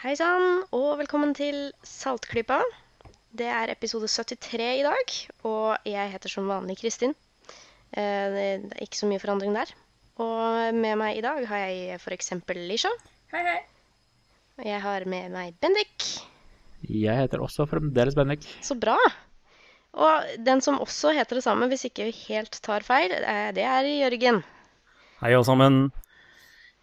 Hei sann, og velkommen til Saltklypa. Det er episode 73 i dag, og jeg heter som vanlig Kristin. Eh, Det er ikke så mye forandring der. Og med meg i dag har jeg f.eks. Lisha. Hei, hei. Og jeg har med meg Bendik. Jeg heter også fremdeles Bendik. Så bra! Og den som også heter det samme, hvis ikke vi helt tar feil, eh, det er Jørgen. Hei alle sammen.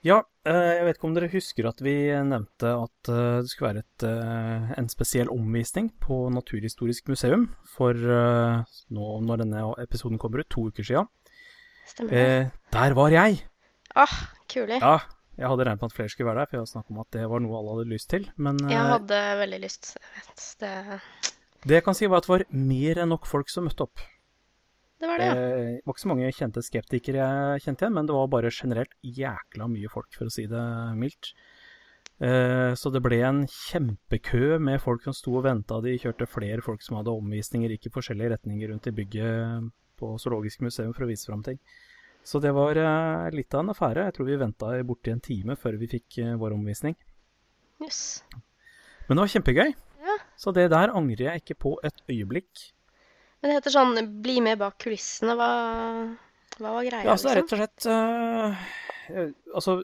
Ja, jeg vet ikke om dere husker at vi nevnte at eh, det skulle være et, eh, en spesiell omvisning på Naturhistorisk museum for eh, nå når denne episoden kommer ut, to uker siden. Stemmer? Eh, der var jeg! Åh, kulig. Ja, jeg hadde regnet med at flere skulle være der, for jeg hadde snakket om at det var noe alle hadde lyst til. Men eh, Jeg hadde veldig lyst. Jeg vet, det, det jeg kan si var at det var mer enn nok folk som møtte opp. Det var det, ja. Eh, Det var ikke så mange kjente skeptikere jeg kjente igjen, men det var bare generelt jækla mye folk, for å si det mildt. Eh, Så det ble en kjempekø med folk som sto og venta. De kjørte flere folk som hadde omvisninger, gikk i forskjellige retninger rundt i bygget på Zoologisk museum for å vise fram ting. Så det var eh, litt av en affære. Jeg tror vi venta borti en time før vi fikk vår omvisning. Yes. Men det var kjempegøy. Ja. Så det der angrer jeg ikke på et øyeblikk. Men det heter sånn 'bli med bak kulissene'. Hva, hva var greia, Ja, altså det er liksom? rett og slett øh, Altså,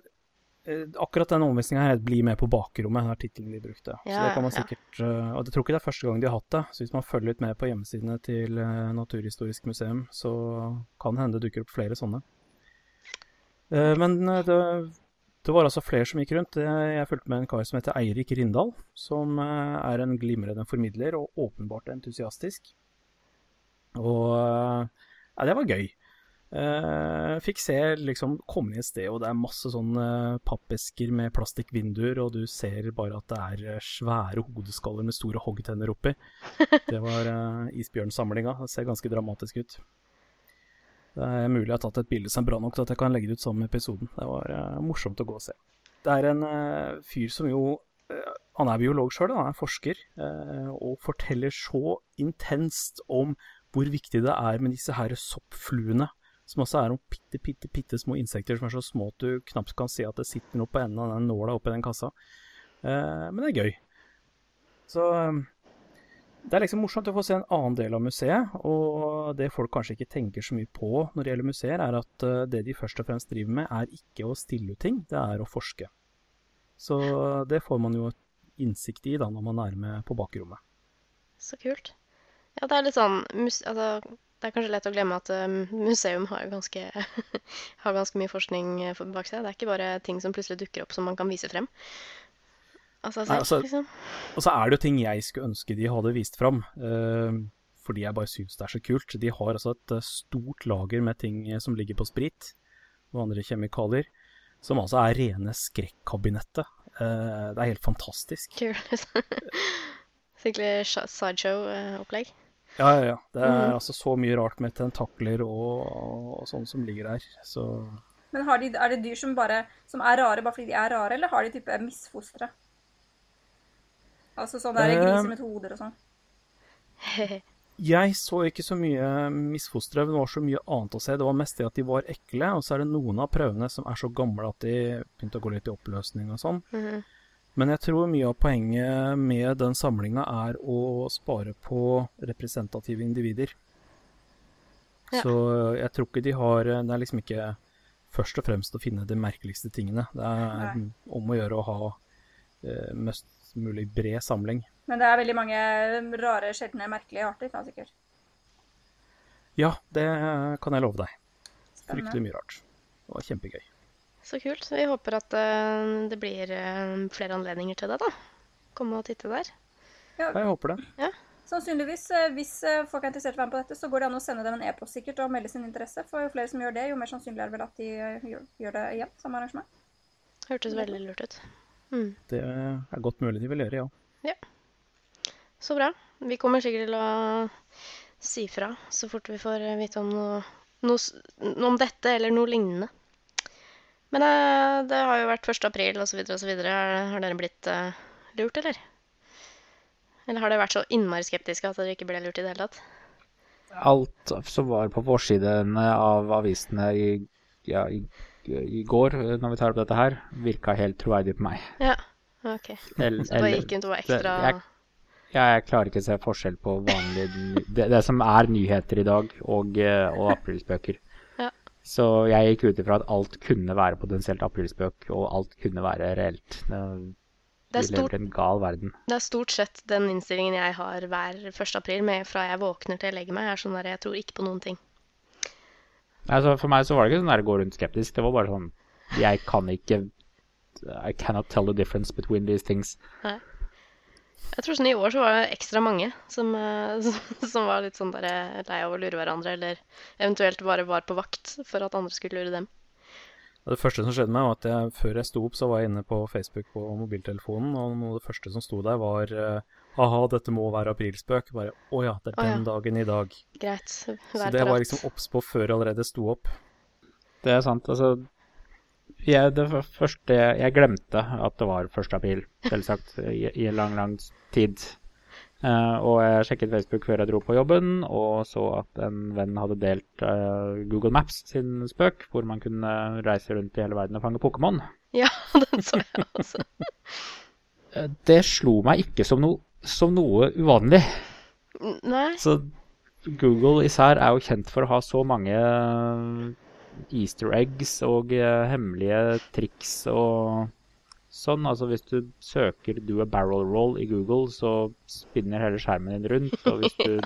øh, akkurat den omvisninga her, 'Bli med på bakrommet', er tittelen de brukte. så det kan man ja. sikkert øh, Og jeg tror ikke det er første gang de har hatt det. Så hvis man følger litt med på hjemmesidene til Naturhistorisk museum, så kan hende det dukker opp flere sånne. Uh, men det, det var altså flere som gikk rundt. Jeg, fulgte med en kar som heter Eirik Rindal, som er en glimrende formidler og åpenbart entusiastisk. Og øh, ja, det var gøy. Uh, fikk se liksom komme inn et sted, og det er masse sånne pappesker med plastikkvinduer, og du ser bare at det er eh, svære hodeskaller med store hoggtenner oppi. Det var uh, isbjørnsamlinga. Det ser ganske dramatisk ut. Det er mulig jeg har tatt et bilde som er bra nok til at jeg kan legge det ut sammen med episoden. Det var uh, morsomt å gå og se. Det er en uh, fyr som jo eh, Han er biolog sjøl, han er forsker, eh, og forteller så intenst om hvor viktig det er med disse her soppfluene som også er noen bitte, bitte, bitte små insekter som er så små at du knapt kan se at det sitter noe på enden av den nåla oppi den kassa. Eh, men det er gøy. Så eh, det er liksom morsomt å få se en annen del av museet, og det folk kanskje ikke tenker så mye på når det gjelder museer, er at eh, det de først og fremst driver med, er ikke å stille ut ting, det er å forske. Så det får man jo innsikt i da når man er med på bakrommet. Så kult. Ja, det er litt sånn altså, Det er kanskje lett å glemme at eh, museum har ganske, har ganske mye forskning eh, bak seg. Det er ikke bare ting som plutselig dukker opp som man kan vise frem. Altså, Nei, altså- liksom. Og så er det jo ting jeg skulle ønske de hadde vist fram, eh, fordi jeg bare syns det er så kult. De har altså et eh, stort lager med ting eh, som ligger på sprit og andre kjemikalier, som altså er rene skrekkabinettet. Eh, det er helt fantastisk. Kul, liksom. Skikkelig sideshow-opplegg. Ja, ja, ja. Det er mm. altså så mye rart med tentakler og, og sånn som ligger der. Så Men har de, er det dyr som bare som er rare bare fordi de er rare, eller har de type misfostre? Altså sånn der Eh, griser med to hoder og sånn. Jeg så ikke så mye misfostre, men det var så mye annet å se. Det var mest det at de var ekle, og så er det noen av prøvene som er så gamle at de begynte å gå litt i oppløsning og sånn. Mhm. Men jeg tror mye av poenget med den samlinga er å spare på representative individer. Ja. Så jeg tror ikke de har Det er liksom ikke først og fremst å finne de merkeligste tingene. Det er Nei. om å gjøre å ha eh, mest mulig bred samling. Men det er veldig mange rare, sjeldne, merkelige arter, da sikkert. Ja, det kan jeg love deg. Spennende. Fryktelig mye rart. Det var kjempegøy. Så kult. Vi håper at eh, det blir eh, flere anledninger til det, da. Komme og titte der. Ja, jeg håper det. Sannsynligvis, eh, hvis folk er interessert i å være med på dette, så går det an å sende dem en e-post sikkert og melde sin interesse. For jo flere som gjør det, jo mer sannsynlig er det vel at de gjør, det igjen, samme arrangement. Hørtes veldig lurt ut. Mm. Det er godt mulig de vil gjøre, ja. ja. Så bra. Vi kommer sikkert til å si fra så fort vi får vite om noe, noe om dette eller noe lignende. Men eh, det har jo vært 1. april osv. osv. Har, har dere blitt eh, lurt, eller? Eller har dere vært så innmari skeptiske at dere ikke ble lurt i det hele tatt? Alt som var på forsidene av avisene i, ja, i, i går, eh, når vi tar opp dette her, virka helt troverdig på meg. Ja. Ok. Eller, Så bare gikk rundt og var ekstra jeg, jeg klarer ikke å se forskjell på vanlige det, det som er nyheter i dag, og, eh, og aprilspøker. Så jeg gikk ut ifra at alt kunne være potensielt aprilspøk, og alt kunne være reelt. Det, Det er stort-. Det er stort sett den innstillingen jeg har hver 1. april, med fra jeg våkner til jeg legger meg, er sånn der jeg tror ikke på noen ting. Altså, for meg så var det ikke sånn der gå rundt skeptisk. Det var bare sånn Jeg kan ikke I cannot tell the difference between these things. Jeg tror sånn i år så var det ekstra mange som, eh, som, var litt sånn der lei av å lure hverandre, eller eventuelt bare var på vakt for at andre skulle lure dem. Det første som skjedde meg, var at jeg, før jeg sto opp, så var jeg inne på Facebook på mobiltelefonen, og noe av det første som sto der, var eh, Aha, dette må være aprilspøk. Bare Å ja, det er Å ja. den dagen i dag. Greit. Så Vær det var liksom obs på før jeg allerede sto opp. Det er sant. Altså jeg, det første Jeg glemte at det var 1. april, selvsagt, i, i lang, lang tid. Uh, og jeg sjekket Facebook før jeg dro på jobben, og så at en venn hadde delt uh, Google Maps sin spøk, hvor man kunne reise rundt i hele verden og fange Pokémon. Ja, den så jeg også. Eh, det slo meg ikke som, no, som noe uvanlig. Nei. Så Google især er jo kjent for å ha så mange easter eggs og eh, hemmelige triks og sånn. Altså hvis du søker 'do a barrel roll' i Google, så spinner hele skjermen din rundt. Og hvis du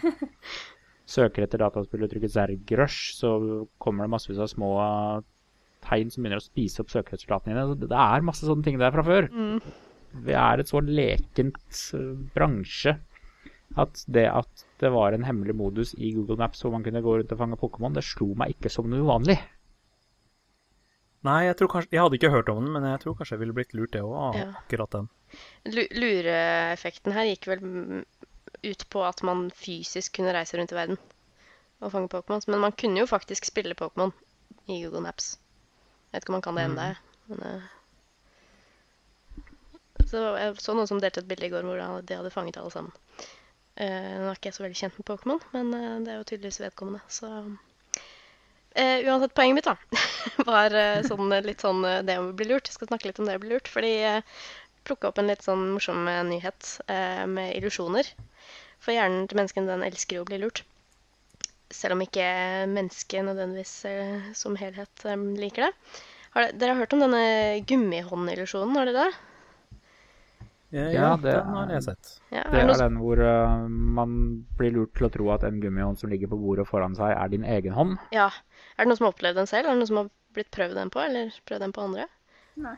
søker etter dataspillet og trykker Zerg Rush, så kommer det massevis av små tegn som begynner å spise opp søkeresultatene dine. Så Det det er masse sånne ting der fra før. Mm. Vi er et så lekent eh, bransje at det at det var en hemmelig modus i Google Maps hvor man kunne gå rundt og fange Pokémon, det slo meg ikke som noe uvanlig. Nei, jeg tror kanskje Jeg hadde ikke hørt om den, men jeg tror kanskje jeg ville blitt lurt, det òg. Ja. Akkurat den. Lu- Lureeffekten her gikk vel mm, ut på at man fysisk kunne reise rundt i verden og fange Pokémon. Men man kunne jo faktisk spille Pokémon i Google Maps. Jeg vet ikke om man kan det ennå. Men, eh, så jeg så noen som delte et bilde i går hvor de hadde fanget alle sammen. Eh, nå er ikke jeg så veldig kjent med Pokémon, men eh, det er jo tydeligvis vedkommende, så eh, Uansett, poenget mitt da, var eh, sånn, litt sånn eh, det å bli lurt. Jeg skal snakke litt om det å bli lurt, fordi eh, plukka opp en litt sånn morsom eh, nyhet eh, med illusjoner. For hjernen til menneskene den elsker jo å bli lurt. Selv om ikke mennesket nødvendigvis eh, som helhet eh, liker det. Har dere, dere har hørt om denne gummihåndillusjonen, har dere det? Ja, det den har jeg sett. Ja, Det er noe, den hvor uh, man blir lurt til å tro at en gummihånd som ligger på bordet foran seg, er din egen hånd. ja. Er det noen som har opplevd den selv? Er det noen som har blitt prøvd den på, eller prøvd den på andre? Nei.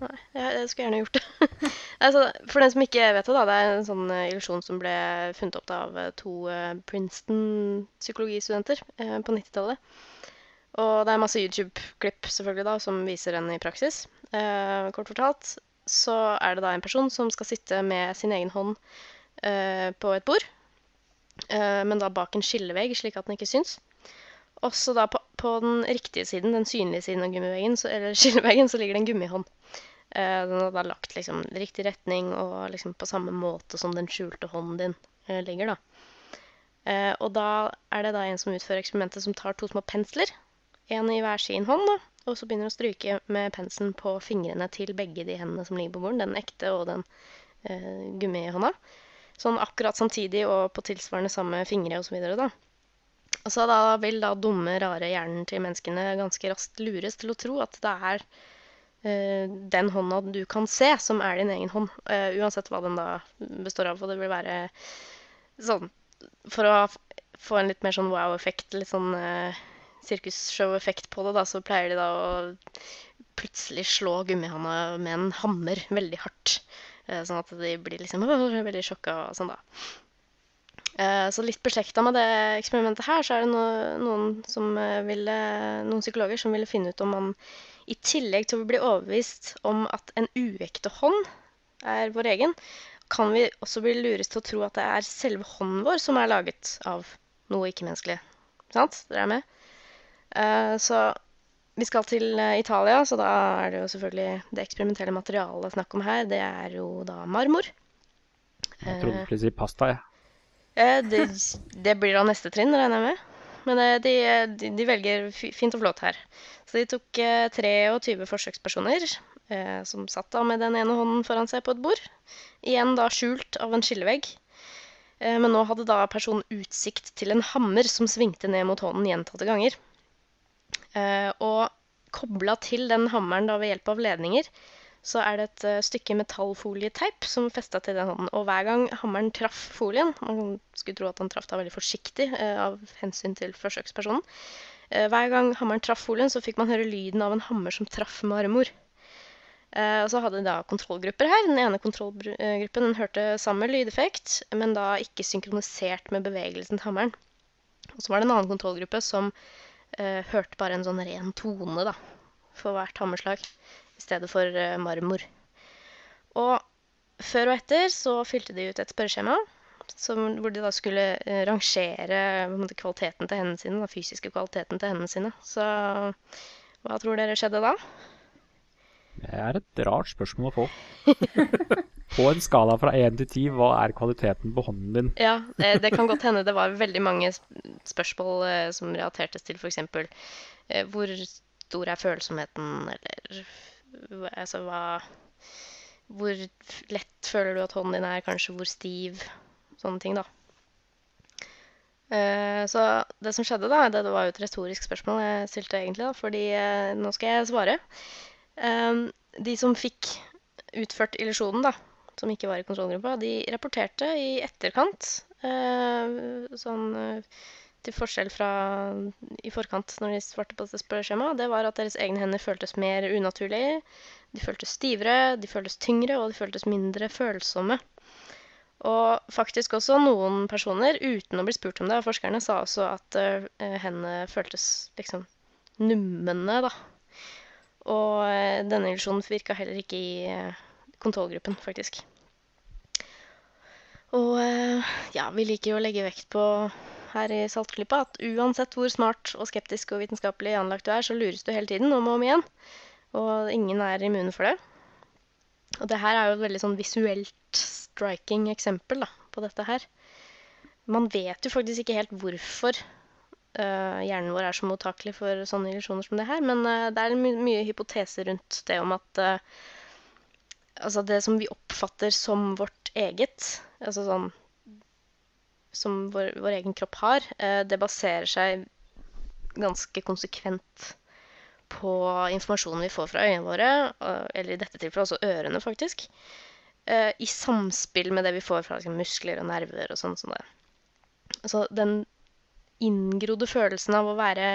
Nei, jeg, jeg skulle gjerne gjort det. altså, for den som ikke vet det, da, det er en sånn eh, illusjon som ble funnet opp da, av eh, to Princeton-psykologistudenter eh, på 90-tallet. Og det er masse YouTube-klipp selvfølgelig da, som viser den i praksis. Eh, kort fortalt så er det da en person som skal sitte med sin egen hånd eh, på et bord, eh, men da bak en skillevegg, slik at den ikke syns. Også da på, på den riktige siden, den synlige siden av gummiveggen, så, eller skilleveggen, så ligger det en gummihånd. Eh, den er da lagt liksom i riktig retning og liksom på samme måte som den skjulte hånden din eh, ligger, da. Eh, og da er det da en som utfører eksperimentet, som tar to små pensler, en i hver sin hånd, da, og så begynner å stryke med penselen på fingrene til begge de hendene som ligger på bordet, den ekte og den eh, gummihånda. Sånn akkurat samtidig og på tilsvarende samme fingre videre, da. Og så da vil da dumme, rare hjernen til menneskene ganske raskt lures til å tro at det er eh, den hånda du kan se, som er din egen hånd. eh, uansett hva den da består av. Og det vil være sånn For å få en litt mer sånn wow-effekt, litt sånn uh, sirkusshow-effekt på det, da, så pleier de da å plutselig slå gummihånda med en hammer veldig hardt. eh, sånn at de blir liksom veldig sjokka og sånn, da. Eh, Så litt beslekta med det eksperimentet her, så er det noen, som eh, ville, noen psykologer som ville finne ut om man i tillegg til å bli overbevist om at en uekte hånd er vår egen, kan vi også bli lures til å tro at det er selve hånden vår som er laget av noe ikke-menneskelig. Sant? Dere er med? Eh, Så vi skal til eh, Italia, så da er det jo selvfølgelig det eksperimentelle materialet snakk om her. Det er jo da marmor. Jeg trodde du skulle si pasta, jeg. Ja. det, det blir da neste trinn, regner jeg med. Men eh, de, de, de velger fint og flott her. Så de tok eh, 23 forsøkspersoner eh, som satt da med den ene hånden foran seg på et bord. Igjen da skjult av en skillevegg. Eh, men nå hadde da personen utsikt til en hammer som svingte ned mot hånden gjentatte ganger. Eh, og kobla til den hammeren da ved hjelp av ledninger, så er det et eh, stykke metallfolieteip som festa til den hånden. Og hver gang hammeren traff folien Man skulle tro at han traff da veldig forsiktig eh, av hensyn til forsøkspersonen. Hver gang hammeren traff folien, så fikk man høre lyden av en hammer som traff marmor. Og så hadde de da kontrollgrupper her. Den ene kontrollgruppen den hørte samme lydeffekt, men da ikke synkronisert med bevegelsen til hammeren. Og så var det en annen kontrollgruppe som eh, hørte bare en sånn ren tone da, for hvert hammerslag, i stedet for eh, marmor. Og før og etter så fylte de ut et spørreskjema som, hvor de da skulle eh, rangere kvaliteten til hendene sine, den fysiske kvaliteten til hendene sine. Så hva tror dere skjedde da? Det er et rart spørsmål å få. På en skala fra 1 til 10, hva er kvaliteten på hånden din? Ja, det, det kan godt hende det var veldig mange spørsmål eh, som relatertes til f.eks. Eh, hvor stor er følsomheten, eller altså hva Hvor lett føler du at hånden din er, kanskje hvor stiv? Sånne ting, da. Eh, så det som skjedde, da, det var jo et retorisk spørsmål jeg stilte egentlig, da, fordi eh, nå skal jeg svare. Eh, de som fikk utført illusjonen, da, som ikke var i kontrollgruppa, de rapporterte i etterkant, eh, sånn eh, til forskjell fra i forkant når de svarte på dette spørreskjemaet, det var at deres egne hender føltes mer unaturlige, de føltes stivere, de føltes tyngre, og de føltes mindre følsomme. Og faktisk også noen personer, uten å bli spurt om det av forskerne, sa også at eh, hendene føltes liksom nummende, da. Og eh, denne illusjonen virka heller ikke i eh, kontrollgruppen, faktisk. Og eh, ja, vi liker jo å legge vekt på her i Saltklippa at uansett hvor smart og skeptisk og vitenskapelig anlagt du er, så lures du hele tiden om og om igjen. Og ingen er immune for det. Og det her er jo et veldig sånn visuelt striking eksempel da, på dette her. Man vet jo faktisk ikke helt hvorfor eh, hjernen vår er så mottakelig for sånne illusjoner som det her, men uh, det er my mye hypoteser rundt det om at uh, altså det som vi oppfatter som vårt eget, altså sånn som vår, vår egen kropp har, det baserer seg ganske konsekvent på informasjonen vi får fra øynene våre, eller i dette tilfellet også ørene, faktisk, i samspill med det vi får fra liksom, muskler og nerver og sånn Så. Den inngrodde følelsen av å være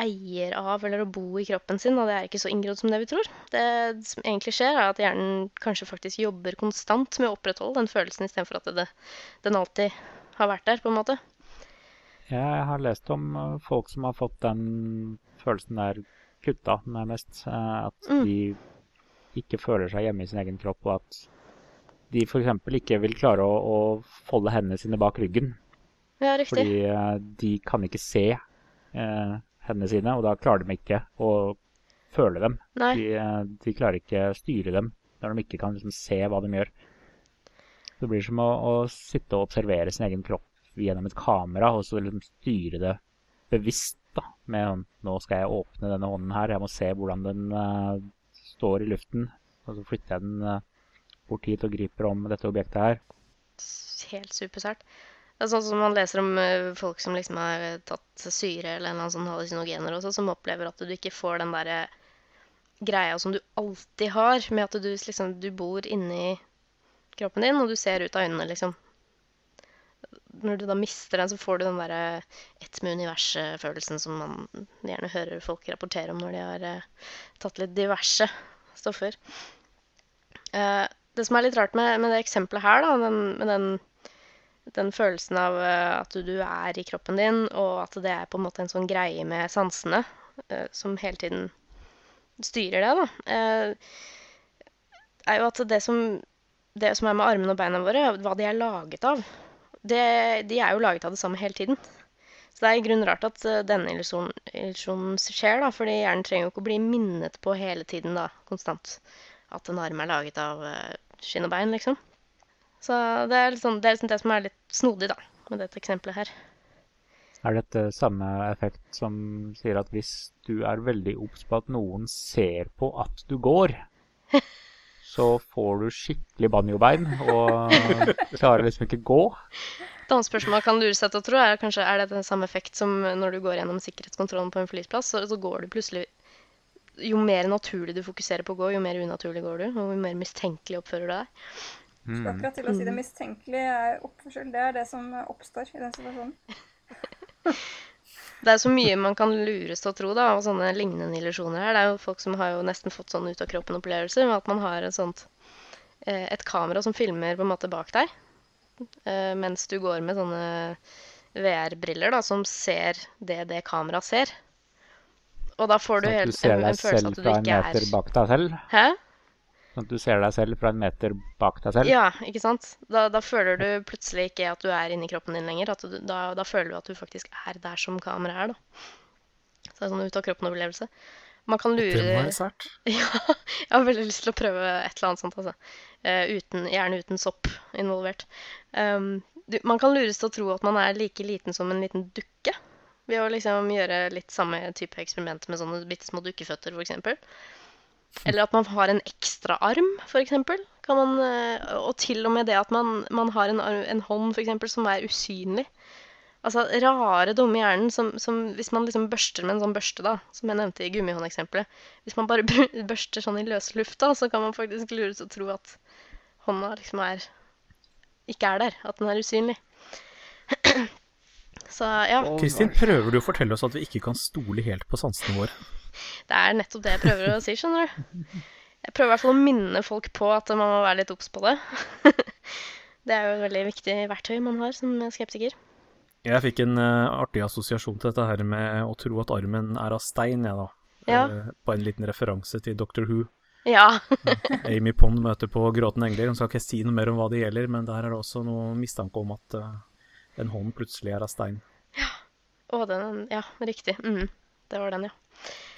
eier av eller å bo i kroppen sin, og det er ikke så inngrodd som det vi tror. Det som egentlig skjer, er at hjernen kanskje faktisk jobber konstant med å opprettholde den følelsen, istedenfor at det, den alltid har vært der, på en måte. Jeg har lest om eh, folk som har fått den følelsen der kutta, nærmest. eh, At Mm. de ikke føler seg hjemme i sin egen kropp, og at de f.eks. ikke vil klare å, å folde hendene sine bak ryggen. Ja, riktig. Fordi eh, de kan ikke se eh, hendene sine, og da klarer de ikke å føle dem. Nei. De, eh, de klarer ikke å styre dem når de ikke kan liksom se hva de gjør. Det blir som å, å sitte og observere sin egen kropp gjennom et kamera, og så liksom styre det bevisst. da, Med sånn, nå skal jeg åpne denne hånden her, jeg må se hvordan den uh, står i luften. Og så flytter jeg den uh, bort hit og griper om dette objektet her. Helt supersært. Det er sånn som man leser om eh, folk som liksom har eh, tatt syre eller en eller annen sånn hallusinogener som opplever at du ikke får den derre greia som du alltid har, med at du liksom du bor inni kroppen din, og du ser ut av øynene, liksom. Når du da mister den, så får du den derre ett med universet-følelsen som man gjerne hører folk rapportere om når de har eh, tatt litt diverse stoffer. Det som er litt rart med, med det eksempelet her, da, den, med den, den følelsen av eh, at du, er i kroppen din, og at det er på en måte en sånn greie med sansene eh, som hele tiden styrer det, da, eh, er jo at det som, det som er med armene og beina våre, hva de er laget av, det, de er jo laget av det samme hele tiden. Så det er i grunnen rart at denne illusjonen, skjer, da, fordi hjernen trenger jo ikke å bli minnet på hele tiden, da, konstant, at en arm er laget av skinn og bein, liksom. Så det er, liksom, det er liksom det som er litt snodig, da, med dette eksempelet her. Er dette samme effekt som sier at hvis du er veldig obs på at noen ser på at du går, så får du skikkelig banjobein og klarer liksom ikke gå. Et annet spørsmål man kan lure seg til å tro, er kanskje er det den samme effekt som når du går gjennom sikkerhetskontrollen på en flyplass. Så, går du plutselig Jo mer naturlig du fokuserer på å gå, jo mer unaturlig går du, og jo mer mistenkelig oppfører du deg. Mm. akkurat til å si det mistenkelige er oppførsel. Det er det som oppstår i den situasjonen. Det er så mye man kan lures til å tro, da, og sånne lignende illusjoner her. Det er jo folk som har jo nesten fått sånn ut av kroppen-opplevelser, med at man har et sånt eh, et kamera som filmer på en måte bak deg, eh, mens du går med sånne VR-briller da, som ser det det kameraet ser. Og da får du, at helt, du ser en, deg en følelse selv at du fra en meter er bak deg selv. Hæ? Sånn at du ser deg selv fra en meter bak deg selv. Ja, ikke sant? Da, da føler du plutselig ikke at du er inni kroppen din lenger. At du, da, da føler du at du faktisk er der som kameraet er, da. Så det er sånn ut av kroppen-opplevelse. Man kan lure Det må være sært. Ja, jeg har veldig lyst til å prøve et eller annet sånt, altså. Uh, uten, gjerne uten sopp involvert. Um, du, man kan lures til å tro at man er like liten som en liten dukke. Ved å liksom gjøre litt samme type eksperiment med sånne bitte små dukkeføtter, f.eks. Eller at man har en ekstra arm, f.eks. Eh, og til og med det at man, man har en, arm, en hånd for eksempel, som er usynlig. Altså rare, dumme hjernen som, som Hvis man liksom børster med en sånn børste, da, som jeg nevnte i gummihåndeksempelet Hvis man bare børster sånn i løse lufta, så kan man faktisk lure til å tro at hånda liksom er Ikke er der. At den er usynlig. Så ja. Kristin, prøver du å fortelle oss at vi ikke kan stole helt på sansene våre? Det er nettopp det jeg prøver å si, skjønner du. Jeg prøver i hvert fall å minne folk på at man må være litt obs på det. Det er jo et veldig viktig verktøy man har som skeptiker. Jeg fikk en eh, artig assosiasjon til dette her med å tro at armen er av stein, jeg, da. Ja. Eh, på en liten referanse til Doctor Who. Ja. Amy Pond møter på gråtende engler. Hun skal ikke si noe mer om hva det gjelder, men der er det også noe mistanke om at eh, en hånd plutselig er av stein. Å, den Ja, riktig. Mm, det var den, ja.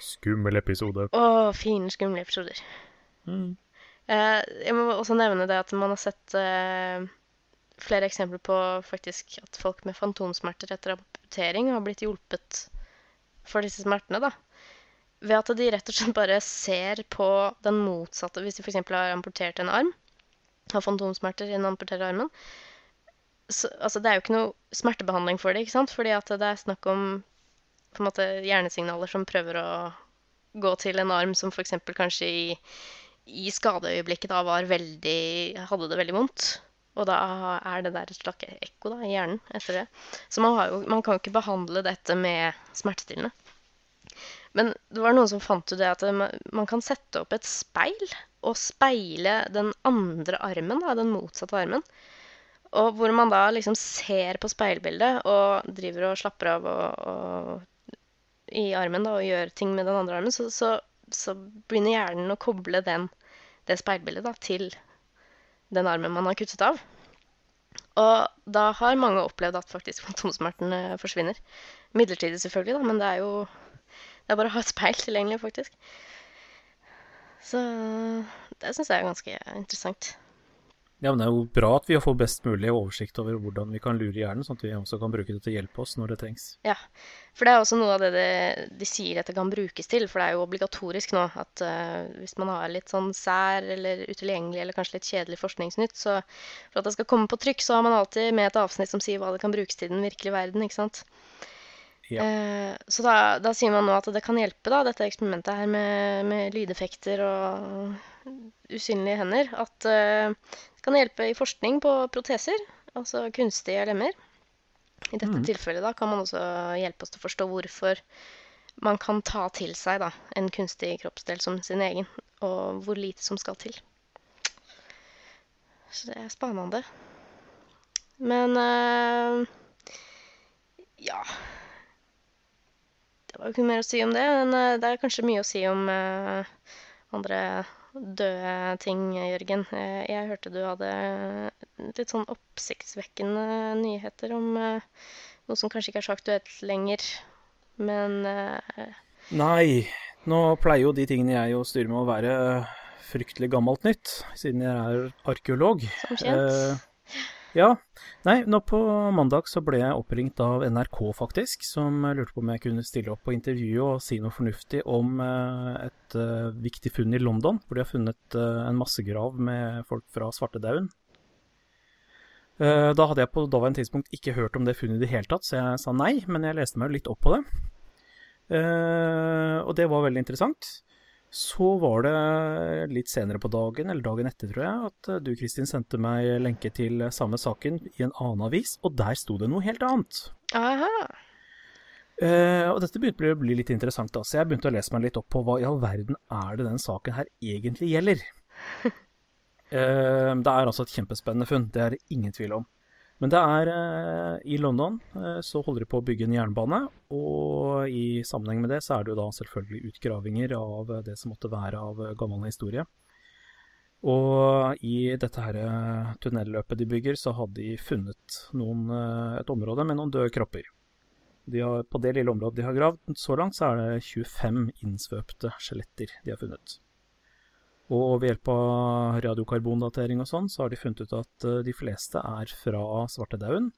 Skummel episode. Å, fine, skumle episoder. Mm. Eh, jeg må også nevne det at man har sett eh, flere eksempler på faktisk at folk med fantomsmerter etter amputering har blitt hjulpet for disse smertene, da. Ved at de rett og slett bare ser på den motsatte Hvis de f.eks. har amputert en arm, har fantomsmerter i den amputerte armen så, Altså, det er jo ikke noe smertebehandling for det, ikke sant? Fordi at det er snakk om på en måte hjernesignaler som prøver å gå til en arm som f.eks. kanskje i i skadeøyeblikket da var veldig Hadde det veldig vondt. Og da er det der et slags ekko da, i hjernen etter det. Så man, jo, man kan jo ikke behandle dette med smertestillende. Men det var noen som fant ut det at man kan sette opp et speil og speile den andre armen, da, den motsatte armen. Og hvor man da liksom ser på speilbildet og driver og slapper av og, og, i armen da, og gjør ting med den andre armen, så, så så begynner hjernen å koble den, det speilbildet da, til den armen man har kuttet av. Og da har mange opplevd at faktisk fantomsmertene forsvinner. Midlertidig selvfølgelig, da, men det er jo det er bare å ha et speil tilgjengelig, faktisk. Så det syns jeg er ganske interessant. Ja, men det er jo bra at vi får best mulig oversikt over hvordan vi kan lure hjernen, sånn at vi også kan bruke det til å hjelpe oss når det trengs. Ja, for det er også noe av det de, de sier dette kan brukes til. For det er jo obligatorisk nå at uh, hvis man har litt sånn sær eller utilgjengelig eller kanskje litt kjedelig forskningsnytt, så for at det skal komme på trykk, så har man alltid med et avsnitt som sier hva det kan brukes til i den virkelige verden, ikke sant. Ja. Eh, så da, da sier man nå at det kan hjelpe, da, dette eksperimentet her med, med lydeffekter og usynlige hender. At eh, det kan hjelpe i forskning på proteser, altså kunstige lemmer. I dette tilfellet da, kan man også hjelpe oss til å forstå hvorfor man kan ta til seg da, en kunstig kroppsdel som sin egen, og hvor lite som skal til. Så det er spennende. Men øh, ja Det var jo ikke mer å si om det, men eh, det er kanskje mye å si om øh, andre døde ting, Jørgen. Eh, Jeg hørte du hadde litt sånn oppsiktsvekkende nyheter om eh, noe som kanskje ikke er så aktuelt lenger, men eh, Nei, nå pleier jo de tingene jeg jo styrer med å være fryktelig gammelt nytt, siden jeg er arkeolog. som kjent. Eh, Ja. Nei, nå på mandag så ble jeg oppringt av NRK, faktisk, som lurte på om jeg kunne stille opp på intervjuet og si noe fornuftig om eh, et eh, viktig funn i London, hvor de har funnet eh, en massegrav med folk fra svartedauden. Da hadde jeg på daværende tidspunkt ikke hørt om det funnet i det hele tatt, så jeg sa nei, men jeg leste meg jo litt opp på det. Og det var veldig interessant. Så var det litt senere på dagen, eller dagen etter, tror jeg, at eh, du, Kristin, sendte meg lenke til samme saken i en annen avis, og der sto det noe helt annet. Aha. Eh, og dette begynte å bli litt interessant, da, så jeg begynte å lese meg litt opp på hva i all verden er det den saken her egentlig gjelder. Eh, det er altså et kjempespennende funn, det er det ingen tvil om. Men det er eh, i London eh, så holder de på å bygge en jernbane, og i sammenheng med det så er det jo da selvfølgelig utgravinger av det som måtte være av gammel historie. Og i dette her eh, tunnelløpet de bygger, så hadde de funnet noen, et område med noen døde kropper. De har, på det lille området de har gravd, så langt så er det 25 innsvøpte skjeletter de har funnet. Og ved hjelp av radiokarbondatering og sånn, så har de funnet ut at eh, de fleste er fra svartedauden.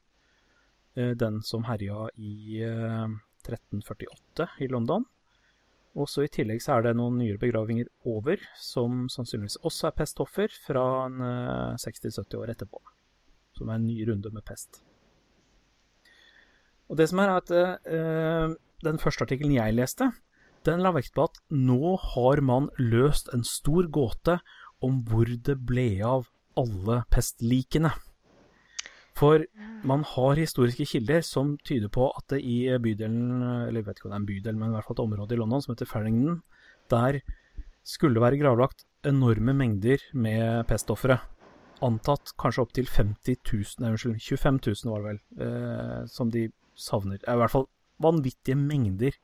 Eh, Den som herja i eh, 1348 i London. Og så i tillegg så er det noen nyere begravinger over, som sannsynligvis også er pestoffer fra eh, 60-70 år etterpå. Som er en ny runde med pest. Og det som er, er at eh, den første artikkelen jeg leste, den la vekt på at nå har man løst en stor gåte om hvor det ble av alle pestlikene. For man har historiske kilder som tyder på at det i bydelen, eller jeg vet ikke om det er en bydel, men i hvert fall et område i London som heter Farringdon, der skulle det være gravlagt enorme mengder med pestofre. Antatt kanskje opptil 50 000, nei unnskyld, 25 000 var det vel, eh, som de savner. I hvert fall vanvittige mengder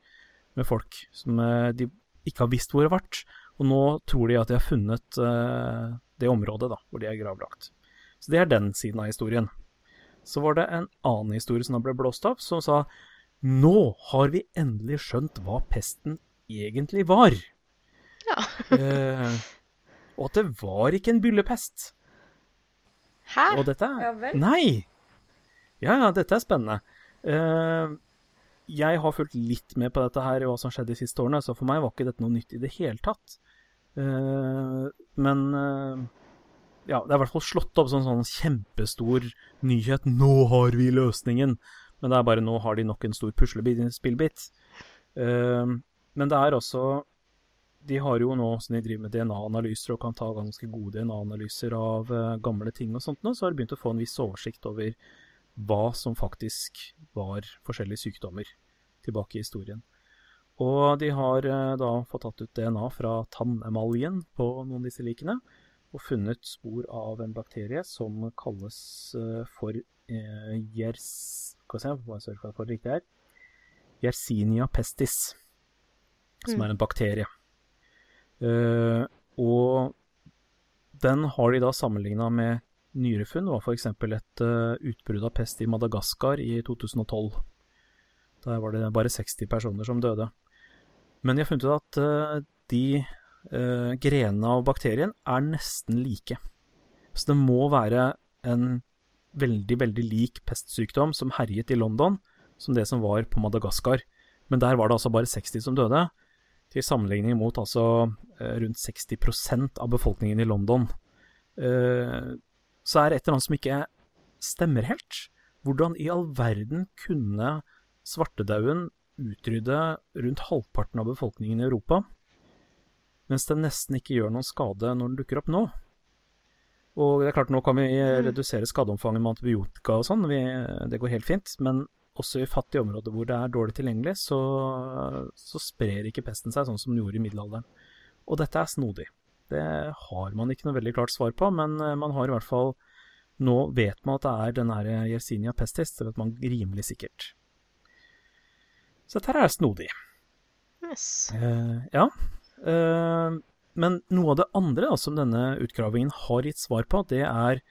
med folk som eh, de ikke har visst hvor det har vært. Og nå tror de at de har funnet uh, det området da, hvor de er gravlagt. Så det er den siden av historien. Så var det en annen historie som da ble blåst opp, som sa nå har vi endelig skjønt hva pesten egentlig var. Ja. Eh, og at det var ikke en byllepest. Hæ? Og dette Ja vel. Nei! Ja, ja, dette er spennende. Eh, jeg har fulgt litt med på dette her, hva som skjedde de siste årene, så for meg var ikke dette noe nytt i det hele tatt. Uh, men uh, ja, det er i hvert fall slått opp som en sånn kjempestor nyhet. Nå har vi løsningen! Men det er bare nå har de nok en stor puslespillbit. Uh, men det er også De har jo nå, som de driver med DNA-analyser og kan ta ganske gode DNA-analyser av eh, gamle ting og sånt nå, så har de begynt å få en viss oversikt over hva som faktisk var forskjellige sykdommer tilbake i historien. Og de har eh, da fått tatt ut DNA fra tannemaljen på noen av disse likene, og funnet spor av en bakterie som kalles eh, for eh, Yers... Skal vi se, hva jeg sørger for at det er riktig her. Yersinia pestis, som Mm. er en bakterie. Eh, og den har de da sammenligna med nyere funn. Det var f.eks. et uh, utbrudd av pest i Madagaskar i 2012. Der var det bare 60 personer som døde. Men de har funnet ut at eh, de eh, grenene av bakterien er nesten like. Så det må være en veldig, veldig lik pestsykdom som herjet i London, som det som var på Madagaskar. Men der var det altså bare 60 som døde, til sammenligning mot altså eh, rundt 60% av befolkningen i London. Eh, så er det et eller annet som ikke stemmer helt. Hvordan i all verden kunne svartedauden utrydde rundt halvparten av befolkningen i Europa, mens den nesten ikke gjør noen skade når den dukker opp nå? Og det er klart, nå kan vi redusere skadeomfanget med antibiotika og sånn, det går helt fint, men også i fattige områder hvor det er dårlig tilgjengelig, så, så sprer ikke pesten seg sånn som den gjorde i middelalderen. Og dette er snodig. Det har man ikke noe veldig klart svar på, men eh, man har i hvert fall Nå vet man at det er den her Yersinia pestis, det vet man rimelig sikkert. Så dette her er snodig. Yes. Eh, ja. Eh, men noe av det andre da, som denne utgravingen har gitt svar på, det er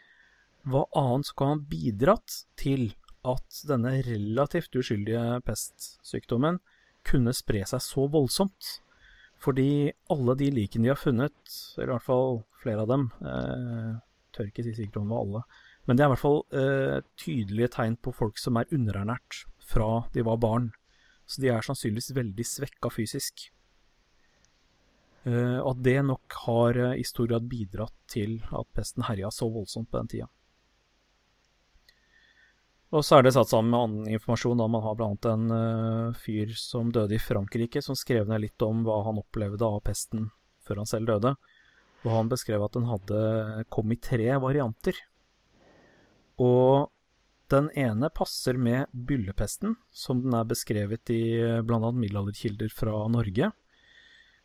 hva annet som kan ha bidratt til at denne relativt uskyldige pestsykdommen kunne spre seg så voldsomt. Fordi alle de likene de har funnet, eller i hvert fall flere av dem, eh, tør ikke si sikkert om det var alle. Men det er i hvert fall eh, tydelige tegn på folk som er underernært fra de var barn. Så de er sannsynligvis veldig svekka fysisk. Eh, og at det nok har eh, i stor grad bidratt til at pesten herja så voldsomt på den tida. Og så er det satt sammen med annen informasjon. da Man har bl.a. en uh, fyr som døde i Frankrike, som skrev ned litt om hva han opplevde av pesten før han selv døde. Og han beskrev at den hadde kom i tre varianter. Og den ene passer med byllepesten, som den er beskrevet i bl.a. middelalderkilder fra Norge.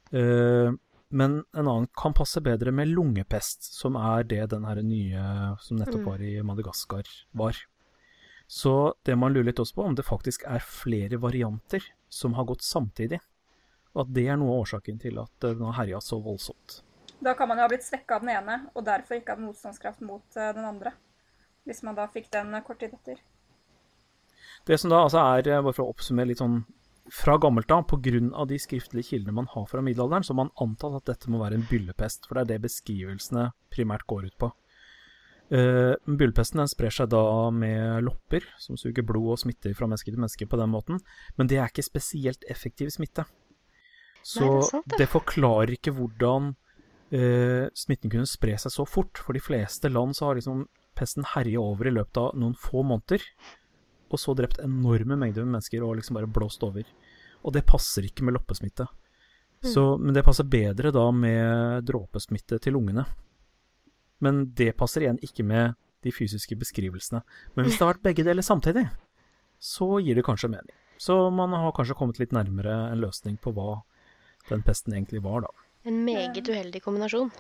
Uh, men en annen kan passe bedre med lungepest, som er det den her nye som nettopp var i Madagaskar, var. Så det man lurer litt også på, om det faktisk er flere varianter som har gått samtidig. Og at det er noe av årsaken til at den har herja så voldsomt. Da kan man jo ha blitt svekka av den ene, og derfor ikke hatt motstandskraft mot uh, den andre. Hvis man da fikk den uh, kort tid etter. Det som da altså er, bare for å oppsummere litt sånn fra gammelt av, pga. de skriftlige kildene man har fra middelalderen, så har man antatt at dette må være en byllepest, for det er det beskrivelsene primært går ut på. Uh, Bullpesten sprer seg da med lopper, som suger blod og smitter fra menneske til menneske på den måten. Men det er ikke spesielt effektiv smitte. Så Nei, det, sant, det. det, forklarer ikke hvordan uh, smitten kunne spre seg så fort. For de fleste land så har liksom pesten herja over i løpet av noen få måneder. Og så drept enorme mengder med mennesker og liksom bare blåst over. Og det passer ikke med loppesmitte. Mm. Så, men det passer bedre da med dråpesmitte til ungene. Men det passer igjen ikke med de fysiske beskrivelsene. Men hvis det har vært begge deler samtidig, så gir det kanskje mening. Så man har kanskje kommet litt nærmere en løsning på hva den pesten egentlig var, da. En meget uheldig kombinasjon.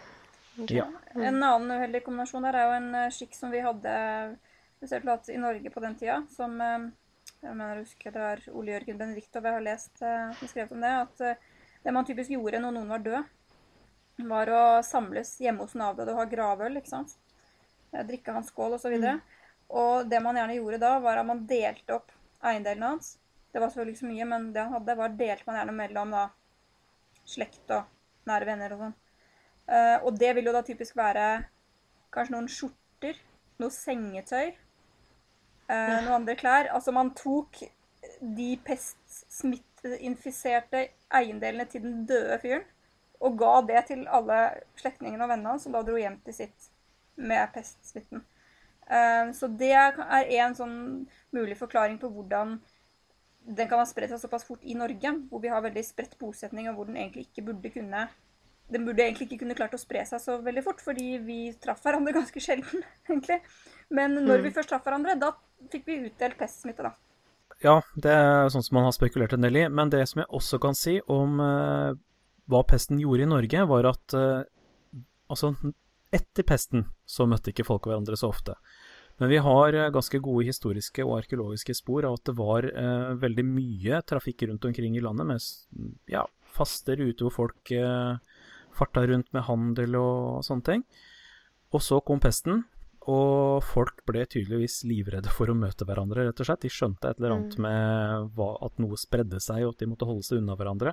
Ja. En annen uheldig kombinasjon der er jo en uh, skikk som vi hadde spesielt i Norge på den tida, som uh, jeg mener jeg husker det var Ole Jørgen Benediktov jeg har lest som skrevet om det, at det man typisk gjorde når noen var død, var å samles hjemme hos den avdøde og ha gravøl. ikke sant? Drikke hans skål osv. Og, mm. og det man gjerne gjorde da, var at man delte opp eiendelene hans. Det var selvfølgelig ikke så mye, men det han hadde, var delte man gjerne mellom da, slekt og nære venner og sånn. Uh, og det vil jo da typisk være kanskje noen skjorter, noe sengetøy, uh, ja. noen andre klær. Altså man tok de pestsmitteinfiserte eiendelene til den døde fyren og ga det til alle slektningene og vennene hans, som da dro hjem til sitt med pestsmitten. Uh, så det er en sånn mulig forklaring på hvordan den kan ha spredt seg såpass fort i Norge, hvor vi har veldig spredt bosetning, og hvor den egentlig ikke burde kunne den burde egentlig ikke kunne klart å spre seg så veldig fort, fordi vi traff hverandre ganske sjelden, egentlig. Men når mm. vi først traff hverandre, da fikk vi utdelt pestsmitte, da. Ja, det er sånn som man har spekulert en del i. Men det som jeg også kan si om uh, hva pesten gjorde i Norge, var at uh, altså, etter pesten så møtte ikke folk hverandre så ofte. Men vi har uh, ganske gode historiske og arkeologiske spor av at det var uh, veldig mye trafikk rundt omkring i landet med ja, faste ruter hvor folk farta rundt med handel og sånne ting. Og så kom pesten, og folk ble tydeligvis livredde for å møte hverandre, rett og slett. De skjønte et eller annet mm. med hva, at noe spredde seg, og at de måtte holde seg unna hverandre.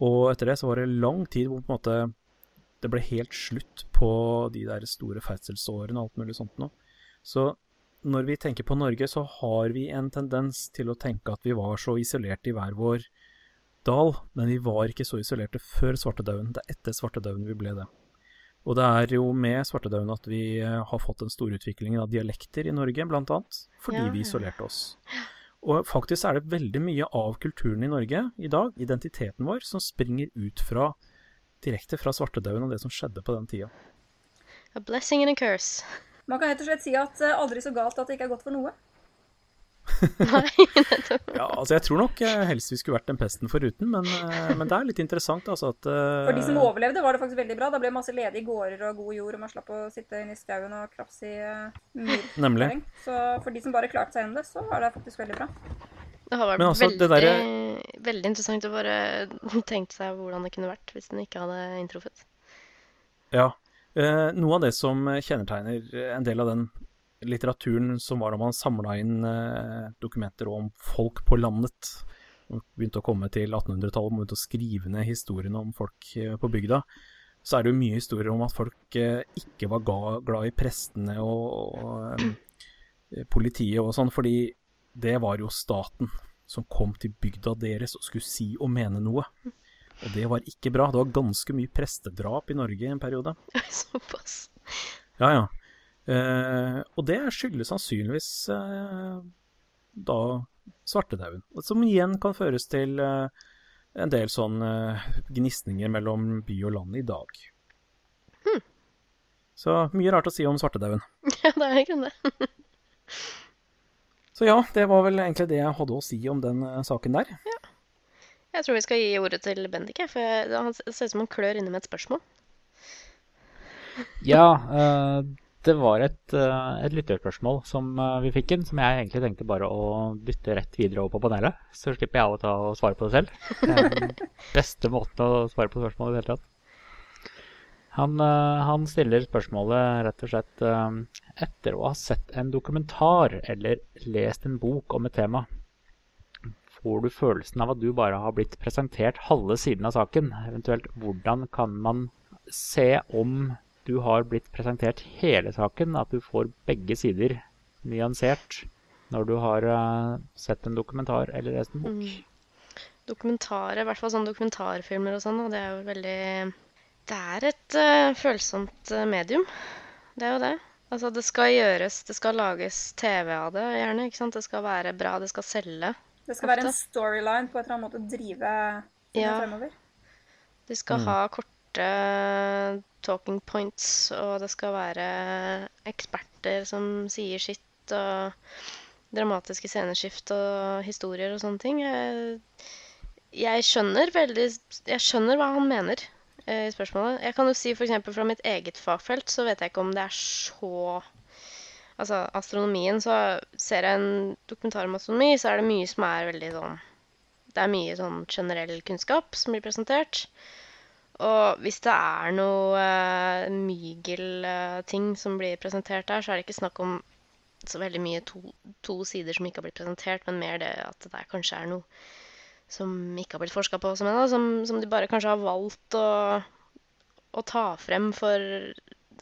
Og etter det så var det lang tid hvor på en måte det ble helt slutt på de der store ferdselsårene og alt mulig sånt noe. Så når vi tenker på Norge, så har vi en tendens til å tenke at vi var så isolerte i hver vår dal, men vi var ikke så isolerte før svartedauden. Det er etter svartedauden vi ble det. Og det er jo med svartedauden at vi har fått den store utviklingen av dialekter i Norge, blant annet, fordi ja. vi isolerte oss. Og faktisk er det veldig mye av kulturen i Norge i dag, identiteten vår, som springer ut fra direkte fra svartedauden og det som skjedde på den tida. A blessing and a curse. Man kan rett og slett si at uh, aldri så galt at det ikke er godt for noe. ja, altså jeg tror nok eh, helst vi skulle vært den pesten foruten, men, eh, men det er litt interessant altså at uh, For de som overlevde, var det faktisk veldig bra. Da ble det masse ledige gårder og god jord, og man slapp å sitte inne i skauen og krafse i uh, Nemlig. Så for de som bare klarte seg gjennom det, så var det faktisk veldig bra. Det har vært altså, veldig, der... veldig interessant å bare tenke seg hvordan det kunne vært hvis den ikke hadde inntruffet. Ja. Uh, noe av det som kjennetegner en del av den litteraturen som var da man samla inn eh, dokumenter om folk på landet. Og begynte å komme til 1800-tallet og begynte å skrive ned historiene om folk eh, på bygda. så er det jo mye historier om at folk eh, ikke var glad i prestene og, og politiet og sånn, fordi det var jo staten som kom til bygda deres og skulle si og mene noe. Og det var ikke bra. Det var ganske mye prestedrap i Norge i en periode. Såpass. Ja, ja. Eh, og det skyldes sannsynligvis eh, da svartedauden. Som igjen kan føres til eh, en del sånn eh, gnisninger mellom by og land i dag. Hmm. Så mye rart å si om svartedauden. Ja, det er egentlig det. Så ja, det var vel egentlig det jeg hadde å si om den eh, saken der. Jeg tror vi skal gi ordet til Bendik, for han ser ut som han klør inne med et spørsmål. Ja, eh, det var et, eh, et lytterspørsmål som eh, vi fikk inn, som jeg egentlig tenkte bare å dytte rett videre over på panelet. Så slipper jeg å ta og svare på det selv. Den beste måten å svare på spørsmålet i det hele tatt. Han, eh, han stiller spørsmålet rett og slett eh, etter å ha sett en dokumentar eller lest en bok om et tema. Får du følelsen av at du bare har blitt presentert halve siden av saken? Eventuelt hvordan kan man se om du har blitt presentert hele saken, at du får begge sider nyansert når du har eh, sett en dokumentar eller lest en bok? Mm. Dokumentarer, i hvert fall sånne dokumentarfilmer og sånn, og det er jo veldig Det er et uh, følsomt eh, medium. Det er jo det. Altså, det skal gjøres, det skal lages TV av det, gjerne. ikke sant? Det skal være bra, det skal selge. Det skal være en storyline på et eller annet måte drive Ja. fremover. Du skal Mm. ha korte talking points, og det skal være eksperter som sier sitt, og dramatiske sceneskift og historier og sånne ting. Jeg, skjønner veldig Jeg skjønner hva han mener eh, i spørsmålet. Jeg kan jo si f.eks. fra mitt eget fagfelt, så vet jeg ikke om det er så Altså astronomien, så ser jeg en dokumentar om astronomi, så er det mye som er veldig sånn Det er mye sånn generell kunnskap som blir presentert. Og hvis det er noe uh, mygelting som blir presentert der, så er det ikke snakk om så veldig mye to, to sider som ikke har blitt presentert, men mer det at det kanskje er noe som ikke har blitt forska på, som, ennå, som, som de bare kanskje har valgt å, å ta frem for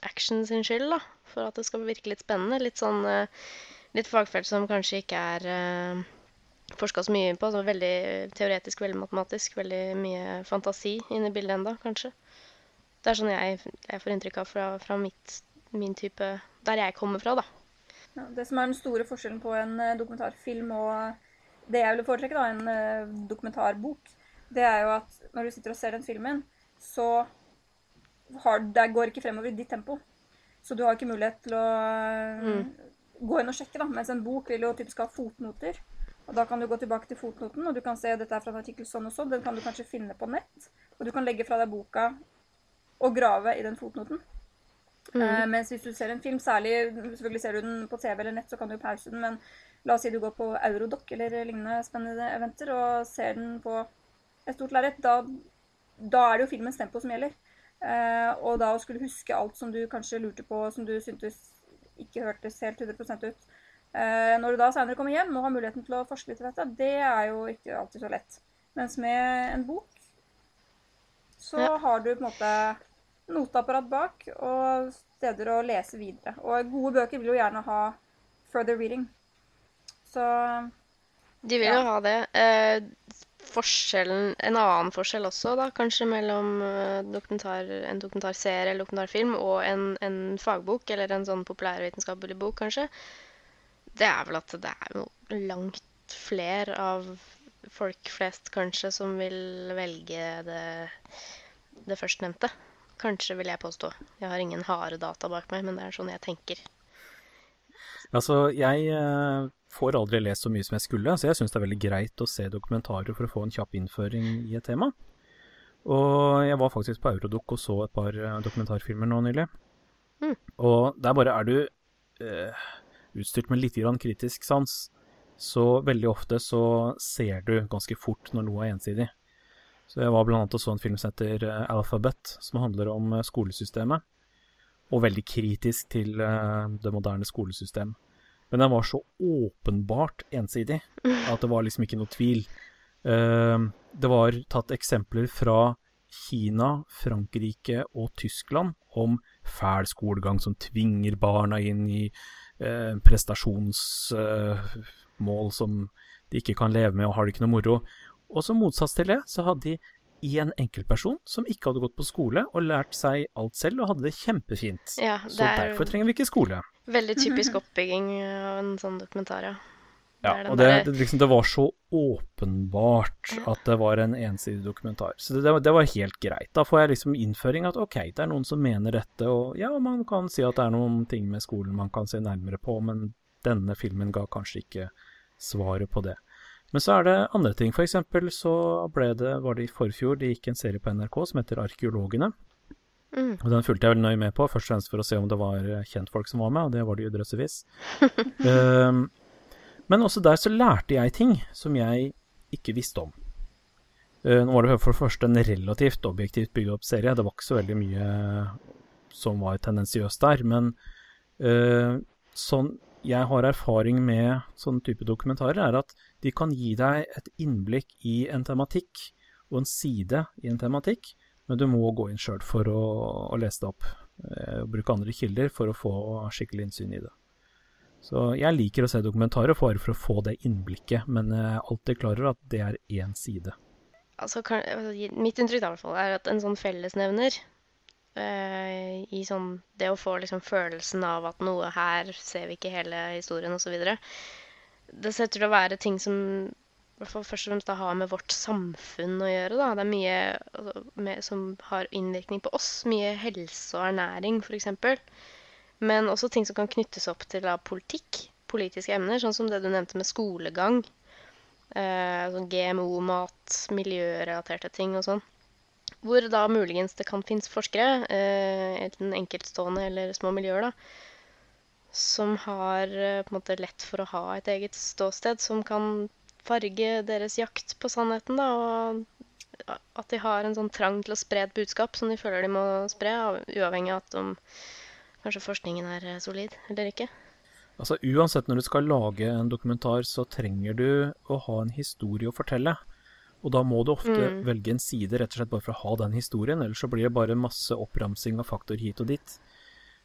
action sin skyld, da. For at det skal virke litt spennende. Litt sånn uh, litt fagfelt som kanskje ikke er uh, forska så mye på. Så veldig teoretisk, veldig matematisk. Veldig mye fantasi inne i bildet enda, kanskje. Det er sånn jeg, jeg får inntrykk av fra, fra mitt, min type Der jeg kommer fra, da. Ja, det som er den store forskjellen på en eh, dokumentarfilm og det jeg ville foretrekke, da, en eh, dokumentarbok, det er jo at når du sitter og ser den filmen, så har, det går ikke fremover i ditt tempo. Så du har ikke mulighet til å mm. gå inn og sjekke, da. Mens en bok vil jo typisk ha fotnoter. Og da kan du gå tilbake til fotnoten, og du kan se dette er fra en artikkel sånn og sånn. Den kan du kanskje finne på nett. Og du kan legge fra deg boka og grave i den fotnoten. Eh, mens hvis du ser en film, særlig selvfølgelig ser du den på TV eller nett, så kan du pause den, men la oss si du går på Eurodoc eller lignende spennende eventer og ser den på et stort lerret, da, da er det jo filmens tempo som gjelder. Eh, og da å skulle huske alt som du kanskje lurte på, som du syntes ikke hørtes helt 100% ut. Eh, når du da senere kommer hjem og har muligheten til å forske litt i dette, det er jo ikke alltid så lett. Mens med en bok så Ja. har du på en måte noteapparat bak og steder å lese videre. Og gode bøker vil jo gjerne ha further reading. Så De vil Ja. jo ha det. Eh, forskjellen, en annen forskjell også, da, kanskje mellom eh, dokumentar, en dokumentarserie eller dokumentarfilm og en, en fagbok, eller en sånn populærvitenskapelig bok, kanskje, det er vel at det er jo langt flere av folk flest, kanskje, som vil velge det, det førstnevnte. Kanskje, vil jeg påstå. Jeg har ingen harde data bak meg, men det er sånn jeg tenker. Altså, jeg eh, får aldri lest så mye som jeg skulle, så jeg syns det er veldig greit å se dokumentarer for å få en kjapp innføring i et tema. Og jeg var faktisk på Eurodoc og så et par eh, dokumentarfilmer nå nylig. Mm. Og der bare er du eh, utstyrt med litt grann kritisk sans, så veldig ofte så ser du ganske fort når noe er ensidig. Så jeg var blant annet og så en film som heter eh, Alphabet, som handler om eh, skolesystemet og veldig kritisk til eh, det moderne skolesystemet. Men den var så åpenbart ensidig at det var liksom ikke noe tvil. Det var tatt eksempler fra Kina, Frankrike og Tyskland om fæl skolegang som tvinger barna inn i prestasjonsmål eh, som de ikke kan leve med og har det ikke noe moro. Og som motsats til det, så hadde de én enkeltperson som ikke hadde gått på skole og lært seg alt selv og hadde det kjempefint. Ja, Så derfor trenger vi ikke skole. veldig typisk oppbygging av en sånn dokumentar, ja. Ja, Det og det, det, liksom, det var så åpenbart at det var en ensidig dokumentar. Så det, det, var- helt greit. Da får jeg liksom innføring at ok, det er noen som mener dette, og ja, man kan si at det er noen ting med skolen man kan se nærmere på, men denne filmen ga kanskje ikke svaret på det. Men så er det andre ting. For eksempel så ble det, var det i forfjor, det gikk en serie på NRK som heter Arkeologene. Mm. Og den fulgte jeg veldig nøye med på, først og fremst for å se om det var kjentfolk som var med, og det var det jo drøssevis. um, men også der så lærte jeg ting som jeg ikke visste om. Uh, nå var det for det første en relativt objektivt bygd opp serie, det var ikke så veldig mye som var tendensiøst der, men uh, sånn jeg har erfaring med sånne type dokumentarer, er at de kan gi deg et innblikk i en tematikk og en side i en tematikk, men du må gå inn sjøl for å, å lese det opp. Uh, bruke andre kilder for å få skikkelig innsyn i det. Så jeg liker å se dokumentarer bare for å få det innblikket, men jeg er alltid klar over at det er én side. Altså, kan, altså, mitt inntrykk fall, er at en sånn fellesnevner eh, i sånn Det å få liksom følelsen av at noe her ser vi ikke hele historien, osv. Det ser ut til å være ting som først og fremst har med vårt samfunn å gjøre. da. Det er mye altså, med, som har innvirkning på oss. Mye helse og ernæring, f.eks. Men også ting som kan knyttes opp til da, politikk. Politiske emner, sånn som det du nevnte med skolegang. Eh, sånn GMO-mat, miljørelaterte ting og sånn. Hvor da muligens det kan finnes forskere, eh, enten enkeltstående eller små miljøer, da, som har eh, på en måte lett for å ha et eget ståsted, som kan farge deres jakt på sannheten, da, og at de har en sånn trang til å spre et budskap som de føler de må spre, uavhengig av at om kanskje forskningen er eh, solid eller ikke. Altså Uansett når du skal lage en dokumentar, så trenger du å ha en historie å fortelle. Og da må du ofte Mm. velge en side rett og slett bare for å ha den historien, ellers så blir det bare masse oppramsing av faktor hit og dit.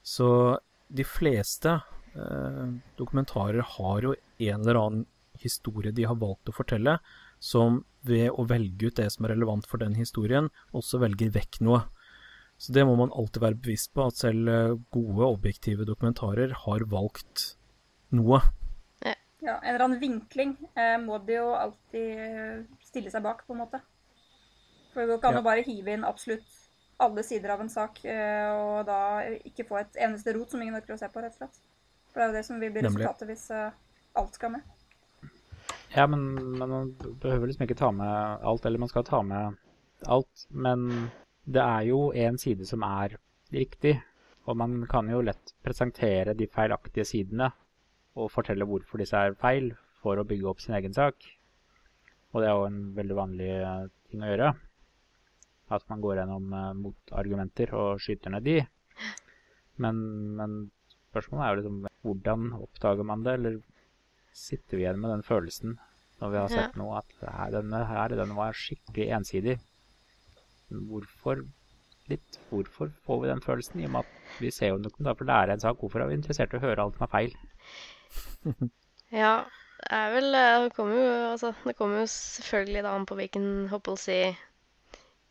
Så de fleste eh, dokumentarer har jo en eller annen historie de har valgt å fortelle, som ved å velge ut det som er relevant for den historien, også velger vekk noe. Så det må man alltid være bevisst på, at selv eh, gode, objektive dokumentarer har valgt noe. Ja, en eller annen vinkling eh, må de jo alltid eh, stille seg bak, på en måte. For det går ikke an Ja. å bare hive inn absolutt alle sider av en sak, eh, og da ikke få et eneste rot som ingen orker å se på, rett og slett. For det er jo det som vil bli resultatet hvis eh, alt skal med. Ja, men, men man behøver liksom ikke ta med alt, eller man skal ta med alt. Men det er jo en side som er riktig, og man kan jo lett presentere de feilaktige sidene og fortelle hvorfor disse er feil, for å bygge opp sin egen sak. Og det er jo en veldig vanlig eh, ting å gjøre. At man går gjennom eh, motargumenter og skyter ned de. Men, men spørsmålet er jo liksom hvordan oppdager man det, eller sitter vi igjen med den følelsen når vi har Ja. sett noe at her, denne her den var skikkelig ensidig. Hvorfor litt, hvorfor får vi den følelsen? I og med at vi ser jo en dokumentar for å lære en sak. Hvorfor er vi interessert i å høre alt som er feil? Ja, det er vel eh, Det kommer jo, altså, det kommer jo selvfølgelig da an på hvilken håper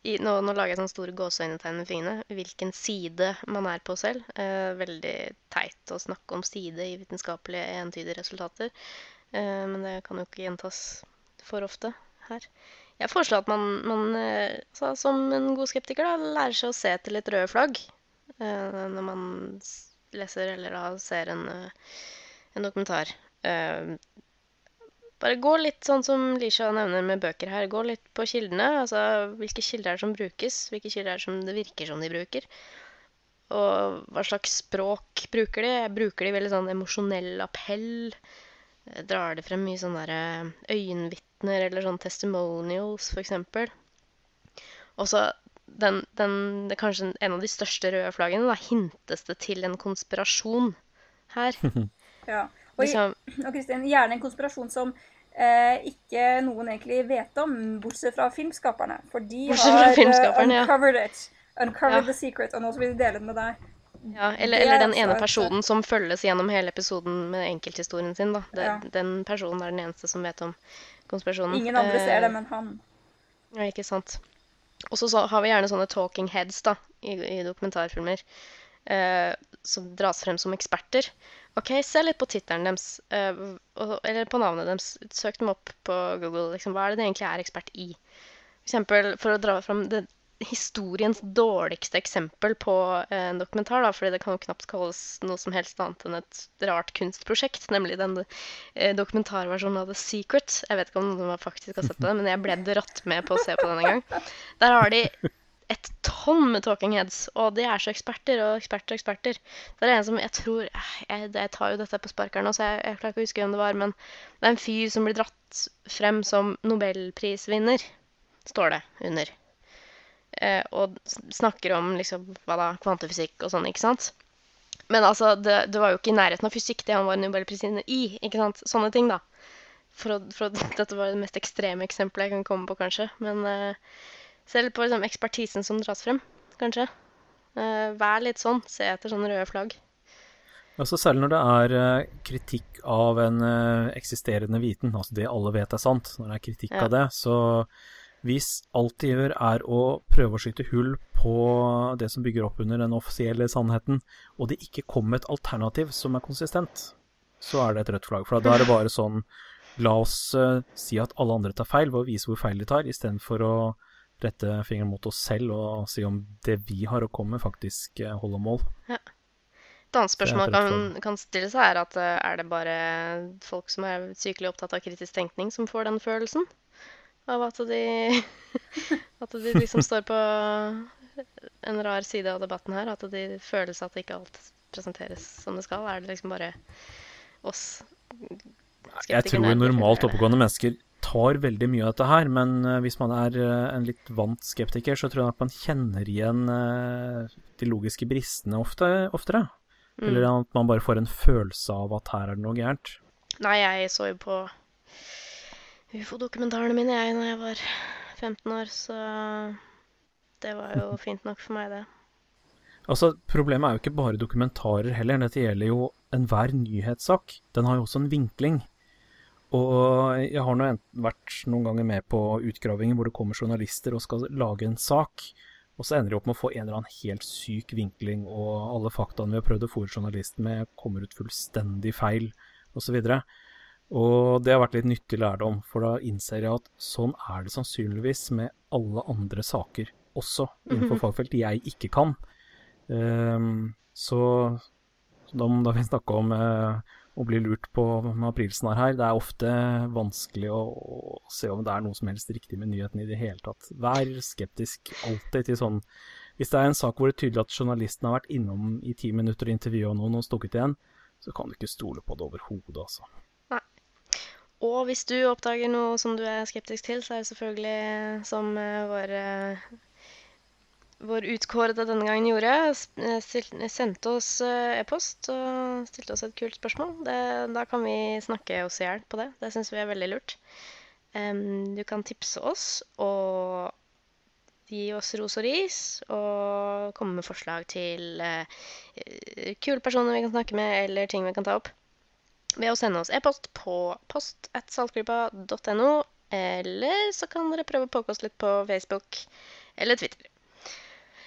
i, nå, nå lager jeg sånne store gåseøynetegn med fingrene. Hvilken side man er på selv. Eh, veldig teit å snakke om side i vitenskapelige entydige resultater. Eh, men det kan jo ikke gjentas for ofte her. Jeg foreslår at man, man altså, som en god skeptiker da, lærer seg å se til litt røde flagg uh, når man leser eller da ser en, uh, en dokumentar. Uh, bare gå litt sånn som Lisha nevner med bøker her. Gå litt på kildene. Altså hvilke kilder er det som brukes? Hvilke kilder er det som det virker som de bruker? Og hva slags språk bruker de? Bruker de veldig sånn emosjonell appell? Drar de frem mye sånn derre eh, øyenvitner eller sånn testimonials, eksempel? Og så den, den, det er kanskje en av de største røde flaggene. Da hintes det til en konspirasjon her. Ja. Og, Liksom, Kristin, gjerne en konspirasjon som eh, ikke noen egentlig vet om, bortsett fra filmskaperne. For de har uncovered ja. it. Uncovered Ja. the secret, og nå vil de dele det med deg. Ja, eller, er eller den ene personen som følges gjennom hele episoden med enkelthistorien sin, da. Det, Ja. Den personen er den eneste som vet om konspirasjonen. Ingen andre ser Eh, det, men han. Ja, ikke sant. Og så så har vi gjerne sånne talking heads da, i, i dokumentarfilmer, eh, som dras frem som eksperter. OK, se litt på tittelen deres, eh, eller på navnet deres. Søk dem opp på Google. Liksom, hva er det de egentlig er ekspert i? For eksempel, for å dra fram det, historiens dårligste eksempel på eh, en dokumentar, da, fordi det kan jo knapt kalles noe som helst annet enn et rart kunstprosjekt, nemlig den eh, dokumentarversjonen av The Secret. Jeg vet ikke om noen faktisk har sett på den, men jeg ble dratt med på å se på den en gang. Der har de et tonn med talking heads, og de er så eksperter og eksperter og eksperter. Det er en som jeg tror Jeg, jeg tar jo dette på sparkeren så jeg, jeg klarer ikke å huske hvem det var, men det er en fyr som blir dratt frem som nobelprisvinner, står det under. Eh, og snakker om liksom, hva da, kvantefysikk og sånn, ikke sant? Men altså, det, det var jo ikke i nærheten av fysikk det han var nobelprisvinner i, ikke sant? Sånne ting, da. For, for dette var det mest ekstreme eksempelet jeg kan komme på, kanskje. Men eh, se litt på liksom, ekspertisen som dras frem, kanskje. Eh, vær litt sånn. Se etter sånne røde flagg. Altså Særlig når det er kritikk av en eksisterende viten, altså det alle vet er sant, når det er kritikk Ja. av det, så hvis alt de gjør er å prøve å skyte hull på det som bygger opp under den offisielle sannheten, og det ikke kommer et alternativ som er konsistent, så er det et rødt flagg. For da er det bare sånn La oss eh, si at alle andre tar feil ved å vise hvor feil de tar, istedenfor å rette fingeren mot oss selv og si om det vi har å komme med, faktisk eh, holder mål. Et annet spørsmål kan, kan stille seg, er at eh, er det bare folk som er sykelig opptatt av kritisk tenkning, som får den følelsen? Av at de At de liksom står på en rar side av debatten her. At de føler seg at ikke alt presenteres som det skal. Er det liksom bare oss Jeg tror normalt oppegående mennesker tar veldig mye av dette her, men eh, hvis man er eh, en litt vant skeptiker, så tror jeg at man kjenner igjen eh, de logiske bristene ofte, oftere. Mm. Eller at man bare får en følelse av at her er det noe gærent. Nei, jeg så jo på ufo-dokumentarene mine jeg når jeg var 15 år, så det var jo fint nok for meg, det. Altså, Problemet er jo ikke bare dokumentarer heller. Dette gjelder jo enhver nyhetssak. Den har jo også en vinkling. Og jeg har nå vært noen ganger med på utgravinger hvor det kommer journalister og skal lage en sak, og så ender de opp med å få en eller annen helt syk vinkling, og alle faktaene vi har prøvd å fòre journalisten med, kommer ut fullstendig feil, osv. Og det har vært litt nyttig lærdom, for da innser jeg at sånn er det sannsynligvis med alle andre saker også, innenfor fagfelt jeg ikke kan. Um, så da, da vil jeg snakke om uh, å bli lurt på med aprilsnarr her. Det er ofte vanskelig å, å se om det er noe som helst riktig med nyheten i det hele tatt. Vær skeptisk alltid til sånn Hvis det er en sak hvor det er tydelig at journalisten har vært innom i ti minutter og intervjua noen og stukket igjen, så kan du ikke stole på det overhodet, altså. Og hvis du oppdager noe som du er skeptisk til, så er det selvfølgelig, som eh, vår, eh, vår utkårede denne gangen gjorde, eh, sendte oss eh, e-post og stilte oss et kult spørsmål. Det, da kan vi snakke oss i hjel på det. Det syns vi er veldig lurt. Du kan tipse oss og gi oss ros og ris, og komme med forslag til eh, eh, kule personer vi kan snakke med, eller ting vi kan ta opp ved å sende oss e-post på post.saltgruppa.no eller så kan dere prøve å påkoste litt på Facebook eller Twitter.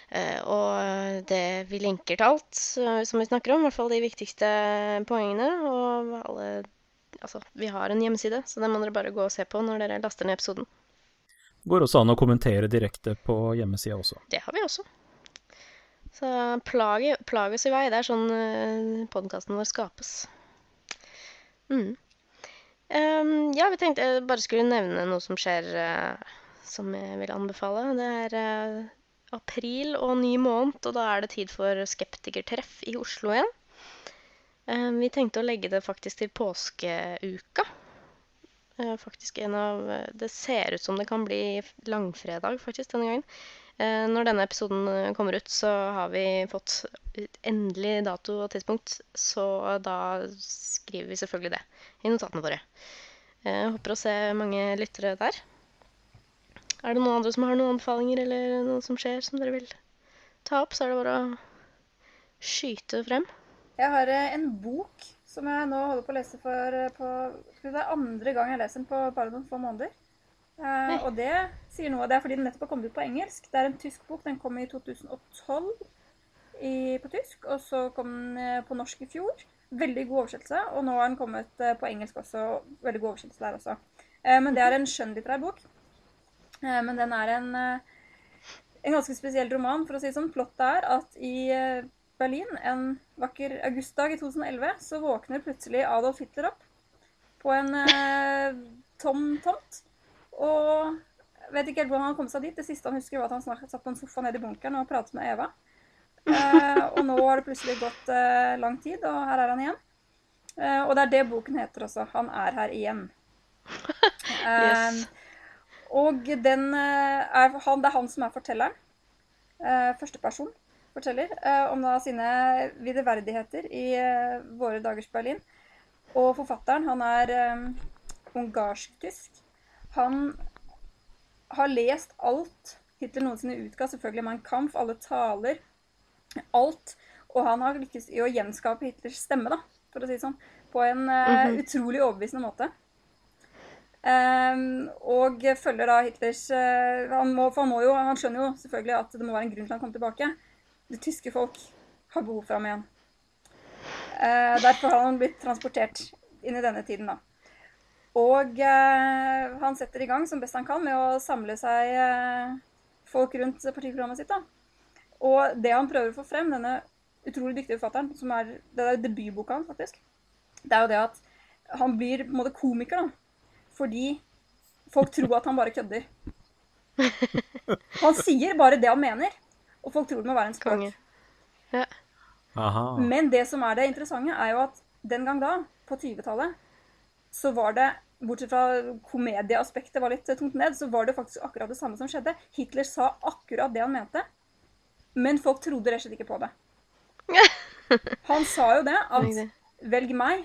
Eh, og det, vi linker til alt eh, som vi snakker om, i hvert fall de viktigste poengene. Og alle Altså, vi har en hjemmeside, så den må dere bare gå og se på når dere laster ned episoden. Det går også an å kommentere direkte på hjemmesida også. Det har vi også. Så plag, plag oss i vei. Det er sånn uh, podkasten vår skapes. Mm. Um, ja, vi tenkte jeg bare skulle nevne noe som skjer uh, som jeg vil anbefale. Det er uh, april og ny måned, og da er det tid for skeptikertreff i Oslo igjen. Ehm, vi tenkte å legge det faktisk til påskeuka. Eh, faktisk en av eh, Det ser ut som det kan bli langfredag faktisk denne gangen. Eh, Når denne episoden eh, kommer ut, så har vi fått endelig dato og tidspunkt, så da skriver vi selvfølgelig det i notatene våre. Jeg håper å se mange lyttere der. Er det noen andre som har noen anbefalinger eller noe som skjer som dere vil ta opp, så er det bare å skyte frem. Jeg har eh, en bok som jeg nå holder på å lese for eh, på, Det er andre gang jeg leser den på bare noen få måneder. Eh, og det sier noe. Det er fordi den nettopp har kommet ut på engelsk. Det er en tysk bok. Den kom i 2012 i, på tysk, og så kom den eh, på norsk i fjor. Veldig god oversettelse. Og nå har den kommet eh, på engelsk også. Veldig god oversettelse der også. Uh, men det er en skjønnlitterær bok. Uh, men den er en, en ganske spesiell roman, for å si det sånn. Plottet er at i Berlin en vakker augustdag i 2011 så våkner plutselig Adolf Hitler opp på en tom tomt. Og vet ikke helt hvordan han kom seg dit. Det siste han husker, var at han snart satt på en sofa nede i bunkeren og pratet med Eva. Uh, og nå har det plutselig gått uh, lang tid, og her er han igjen. Uh, og det er det boken heter også. 'Han er her igjen'. Yes. Og den er, han, det er han som er fortelleren. Førsteperson forteller om da sine videreverdigheter i våre dagers Berlin. Og forfatteren, han er um, ungarsk-tysk. Han har lest alt Hitler noensinne utga, selvfølgelig Mein Kampf, alle taler, alt. Og han har lykkes i å gjenskape Hitlers stemme, da, for å si det sånn, på en eh, Mhm. utrolig overbevisende måte. Um, og følger da Hitlers uh, han, må, han, må jo, han skjønner jo selvfølgelig at det må være en grunn til han kom tilbake. Det tyske folk har behov for ham igjen. Uh, derfor har han blitt transportert inn i denne tiden, da. Og eh, han setter i gang som best han kan med å samle seg eh, folk rundt partiprogrammet sitt. da. Og det han prøver å få frem, denne utrolig dyktige forfatteren, som er, det er debutboka hans, faktisk, det er jo det at han blir på en måte komiker, da. Fordi folk tror at han bare kødder. Han sier bare det han mener, og folk tror det må være en spøk. Men det som er det interessante, er jo at den gang da, på 20-tallet, så var det Bortsett fra komedieaspektet var litt tungt ned, så var det faktisk akkurat det samme som skjedde. Hitler sa akkurat det han mente, men folk trodde rett og slett ikke på det. Han sa jo det, at velg meg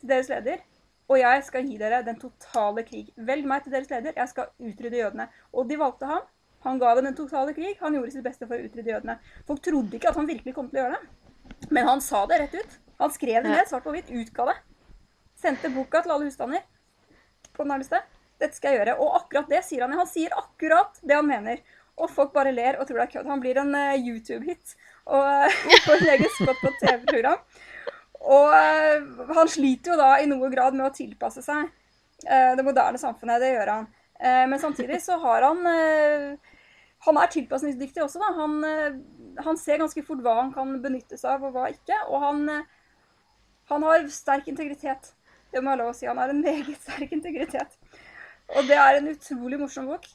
til deres leder, og jeg skal gi dere den totale krig. Velg meg til deres leder, jeg skal utrydde jødene. Og de valgte ham. Han ga dem den totale krig. Han gjorde sitt beste for å utrydde jødene. Folk trodde ikke at han virkelig kom til å gjøre det. Men han sa det rett ut. Han skrev det ned, svart på hvitt, utga det. Sendte boka til alle husstander på den nærmeste. Dette skal jeg gjøre. Og akkurat det sier han. Han sier akkurat det han mener. Og folk bare ler og tror det er kødd. Han blir en uh, YouTube-hit og får en egen spot på TV-program. Og uh, han sliter jo da i noe grad med å tilpasse seg uh, det moderne samfunnet. Det gjør han. Eh, men samtidig så har han eh, Han er tilpasningsdyktig også, da. Han, eh, han ser ganske fort hva han kan benytte seg av, og hva ikke. Og han, eh, han har sterk integritet. Det må jeg lov å si. Han har en meget sterk integritet. Og det er en utrolig morsom bok.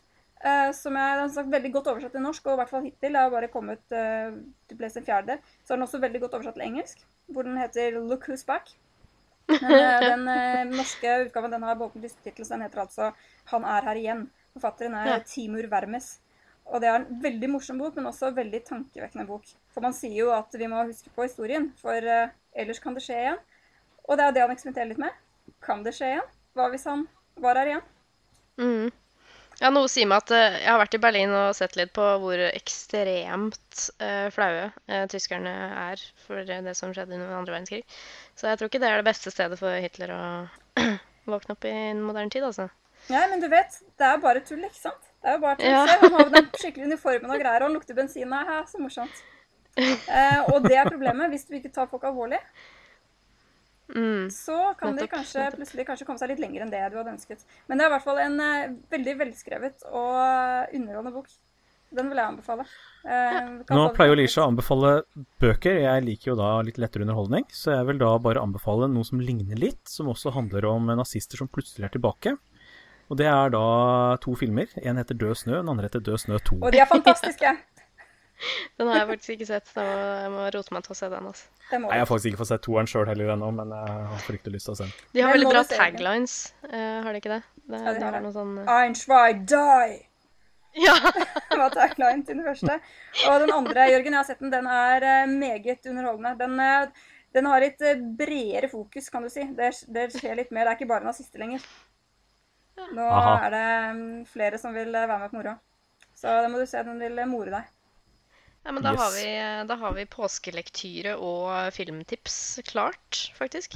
Uh, som jeg har sagt veldig godt oversatt til norsk, og i hvert fall hittil. Det har bare kommet uh, til plass en fjerde. Så er den også veldig godt oversatt til engelsk, hvor den heter 'Look Who's Back'. Men eh, den eh, norske utgaven den har en tittel, så den heter altså 'Han er her igjen'. Forfatteren er Ja. Timur Vermes. Og det er en veldig morsom bok, men også en veldig tankevekkende bok. For man sier jo at vi må huske på historien, for ellers kan det skje igjen. Og det er det han eksperimenterer litt med. Kan det skje igjen? Hva hvis han var her igjen? Mm. Ja, noe sier meg at eh, jeg har vært i Berlin og sett litt på hvor ekstremt eh, flaue eh, tyskerne er for det som skjedde under andre verdenskrig. Så jeg tror ikke det er det beste stedet for Hitler å våkne opp i en moderne tid, altså. Nei, men du vet, det er bare tull, ikke sant? Det er jo bare tull. Ja. Se, han har jo den skikkelige uniformen og greier, og han lukter bensin. Nei, så morsomt. Eh, og det er problemet hvis du ikke tar folk alvorlig. Mm. så kan de kanskje nettopp. plutselig kanskje komme seg litt lenger enn det du hadde ønsket. Men det er i hvert fall en uh, veldig velskrevet og eh, underholdende bok. Den vil jeg anbefale. Uh, Nå pleier jo Lisha å anbefale bøker. Jeg liker jo da litt lettere underholdning, så jeg vil da bare anbefale noe som ligner litt, som også handler om nazister som plutselig er tilbake. Og det er da to filmer. En heter Død snø, den andre heter Død snø 2. Og de er fantastiske. Den har jeg faktisk ikke sett. så jeg må rote meg til å se den. altså. Det må Nei, jeg har faktisk ikke fått sett toeren sjøl heller ennå, men jeg har fryktelig lyst til å se den. De har veldig bra taglines, uh, har de ikke det? det Ja, de de har det. sånn uh... Ein, zwei, die! Ja! var tagline til den første. Og den andre, Jørgen, jeg har sett den. Den er eh, meget underholdende. Den, den har litt bredere fokus, kan du si. Det, det skjer litt mer. Det er ikke bare nazister lenger. Nå Aha. er det mm, flere som vil være med på moroa. Så da må du se den vil more deg. Ja, men da, har vi, da har vi påskelektyre og filmtips klart, faktisk.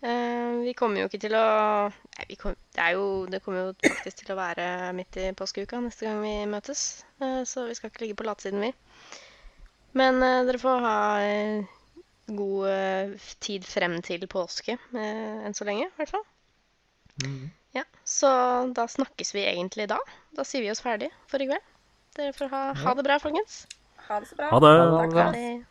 Eh, vi kommer jo ikke til å Nei, vi kom, det, er jo, det kommer jo faktisk til å være midt i påskeuka neste gang vi møtes. eh, så vi skal ikke ligge på latsiden, vi. Men eh, dere får ha eh, god eh, tid frem til påske eh, enn så lenge, i hvert fall. Ja, Så da snakkes vi egentlig da. Da sier vi oss ferdig for i kveld. Dere får ha, ha det bra, folkens. Ha det så bra. Ha det. Takk for Ha oss. det.